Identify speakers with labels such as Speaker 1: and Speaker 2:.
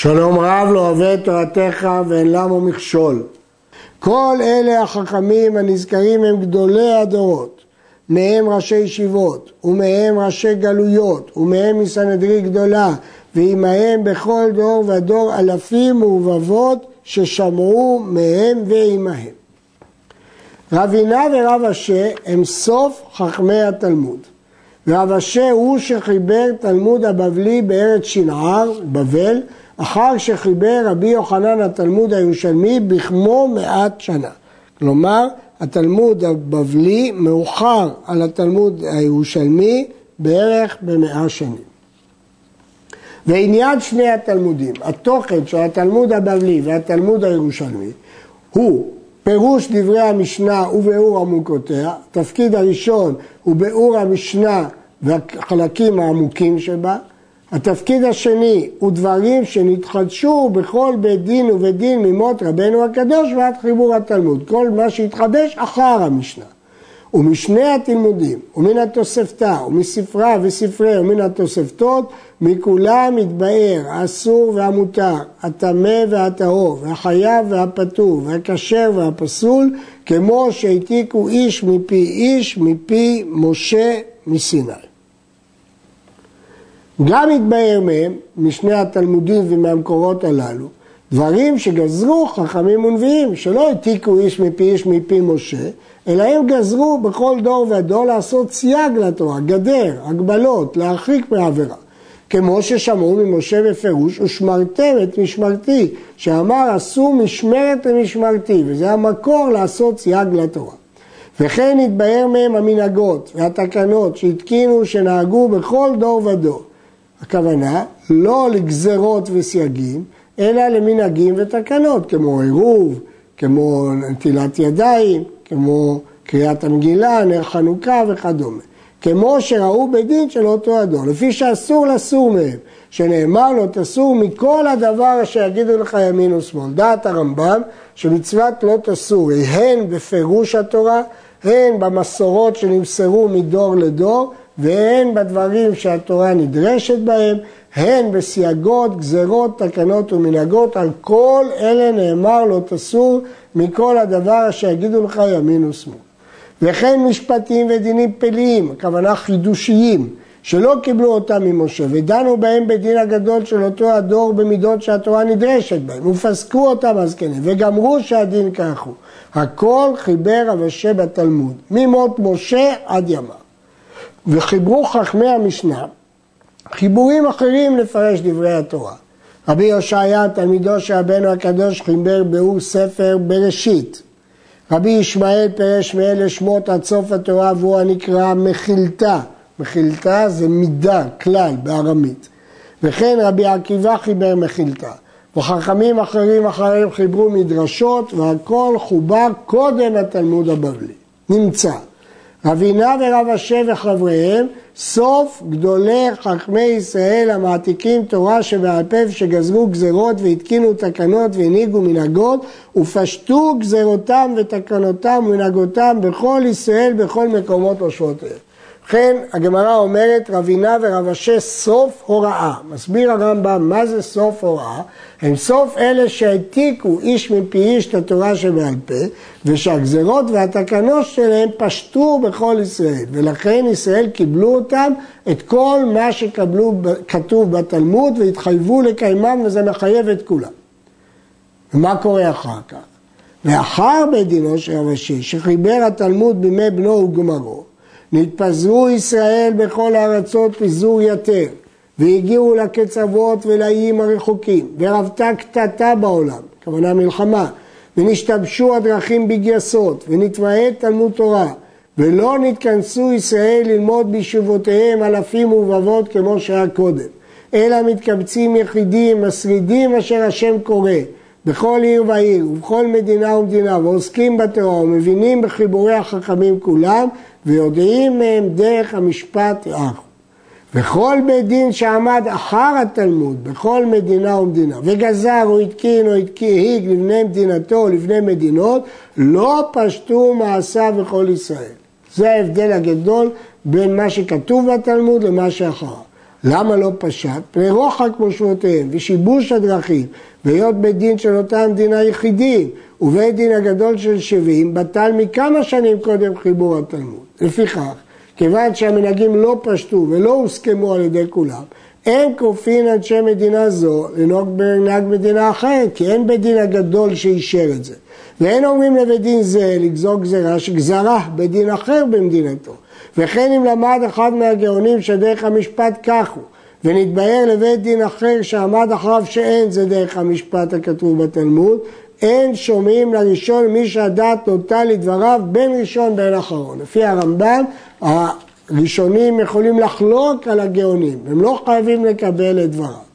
Speaker 1: שלום רב לא אוהב את תורתך ואין למו מכשול. כל אלה החכמים הנזכרים הם גדולי הדורות, מהם ראשי ישיבות, ומהם ראשי גלויות, ומהם מסנהדרי גדולה, ועמהם בכל דור ודור אלפים ורבבות ששמעו מהם ועמהם. רבינה ורב אשה הם סוף חכמי התלמוד. רב אשה הוא שחיבר תלמוד הבבלי בארץ שנער, בבל, אחר שחיבר רבי יוחנן התלמוד הירושלמי בכמו מעט שנה. כלומר, התלמוד הבבלי מאוחר על התלמוד הירושלמי בערך במאה שנים. ועניין שני התלמודים, התוכן של התלמוד הבבלי והתלמוד הירושלמי הוא פירוש דברי המשנה וביאור עמוקותיה, התפקיד הראשון הוא ביאור המשנה והחלקים העמוקים שבה, התפקיד השני הוא דברים שנתחדשו בכל בית דין ובית דין ממות רבנו הקדוש ועד חיבור התלמוד, כל מה שהתחדש אחר המשנה. ומשני התלמודים, ומן התוספתא, ומספרה וספרי, ומן התוספתות, מכולם מתבאר האסור והמותר, הטמא והטהור, והחייב והפטור, והכשר והפסול, כמו שהעתיקו איש מפי איש, מפי משה מסיני. גם התבהר מהם, משני התלמודים ומהמקורות הללו, דברים שגזרו חכמים ונביאים, שלא העתיקו איש מפי איש מפי משה, אלא הם גזרו בכל דור ודור לעשות סייג לתורה, גדר, הגבלות, להרחיק מעבירה. כמו ששמעו ממשה בפירוש, ושמרתם את משמרתי, שאמר עשו משמרת למשמרתי, וזה המקור לעשות סייג לתורה. וכן התבהר מהם המנהגות והתקנות שהתקינו, שנהגו בכל דור ודור. הכוונה לא לגזרות וסייגים, אלא למנהגים ותקנות, כמו עירוב, כמו נטילת ידיים, כמו קריאת המגילה, נר חנוכה וכדומה. כמו שראו בדין של אותו הדור, לפי שאסור לסור מהם, שנאמר לו תסור מכל הדבר אשר יגידו לך ימין ושמאל. דעת הרמב"ם שמצוות לא תסור היא הן בפירוש התורה, הן במסורות שנמסרו מדור לדור, והן בדברים שהתורה נדרשת בהם, הן בסייגות, גזרות, תקנות ומנהגות, על כל אלה נאמר לא תסור מכל הדבר אשר יגידו לך ימין ושמאל. וכן משפטים ודינים פליים, הכוונה חידושיים, שלא קיבלו אותם ממשה, ודנו בהם בדין הגדול של אותו הדור במידות שהתורה נדרשת בהם, ופסקו אותם הזקנים, וגמרו שהדין כך הוא. הכל חיבר אבשה בתלמוד, ממות משה עד ימיו. וחיברו חכמי המשנה חיבורים אחרים לפרש דברי התורה. רבי הושעיה, תלמידו של רבנו הקדוש, חיבר באור ספר בראשית. רבי ישמעאל פירש מאלה שמות עד סוף התורה והוא הנקרא מחילתה. מחילתה זה מידה, כלל, בארמית. וכן רבי עקיבא חיבר מחילתה. וחכמים אחרים אחריהם חיברו מדרשות והכל חובר קודם התלמוד הבבלי. נמצא. רבינה ורב אשר וחבריהם, סוף גדולי חכמי ישראל המעתיקים תורה שבעל פה שגזרו גזרות והתקינו תקנות והנהיגו מנהגות ופשטו גזרותם ותקנותם ומנהגותם בכל ישראל בכל מקומות רשותיהם. ובכן, הגמרא אומרת רבינה ורב אשה סוף הוראה. מסביר הרמב"ם מה זה סוף הוראה. הם סוף אלה שהעתיקו איש מפי איש את התורה שבעל פה, ושהגזרות והתקנות שלהם פשטו בכל ישראל. ולכן ישראל קיבלו אותם, את כל מה שכתוב בתלמוד, והתחייבו לקיימם, וזה מחייב את כולם. ומה קורה אחר כך? לאחר בית דינו של רב אשה, שחיבר התלמוד בימי בנו וגמרו, נתפזרו ישראל בכל הארצות פיזור יתר, והגיעו לקצוות ולאיים הרחוקים, ורבתה קטטה בעולם, כוונה מלחמה, ונשתבשו הדרכים בגייסות, ונתמעט תלמוד תורה, ולא נתכנסו ישראל ללמוד בישובותיהם אלפים ורבבות כמו שהיה קודם, אלא מתקבצים יחידים, משרידים אשר השם קורא, בכל עיר ועיר ובכל מדינה ומדינה ועוסקים בתורה ומבינים בחיבורי החכמים כולם ויודעים מהם דרך המשפט יאחו. וכל בית דין שעמד אחר התלמוד בכל מדינה ומדינה וגזר או התקין או התקיהיג לבני מדינתו או לבני מדינות לא פשטו מעשיו בכל ישראל. זה ההבדל הגדול בין מה שכתוב בתלמוד למה שאחריו. למה לא פשט? פני רוחק מושבותיהם ושיבוש הדרכים והיות בית דין של אותה המדינה יחידים ובית דין הגדול של שבעים בטל מכמה שנים קודם חיבור התלמוד. לפיכך, כיוון שהמנהגים לא פשטו ולא הוסכמו על ידי כולם, אין כופין אנשי מדינה זו לנהוג במנהג מדינה אחרת, כי אין בית דין הגדול שאישר את זה. ואין אומרים לבית דין זה לגזור גזרה שגזרה בית דין אחר במדינתו. וכן אם למד אחד מהגאונים שדרך המשפט כך הוא, ונתבהר לבית דין אחר שעמד אחריו שאין זה דרך המשפט הכתוב בתלמוד, אין שומעים לראשון מי שהדעת נוטה לדבריו בין ראשון בין אחרון. לפי הרמב"ם, הראשונים יכולים לחלוק על הגאונים, הם לא חייבים לקבל את דבריו.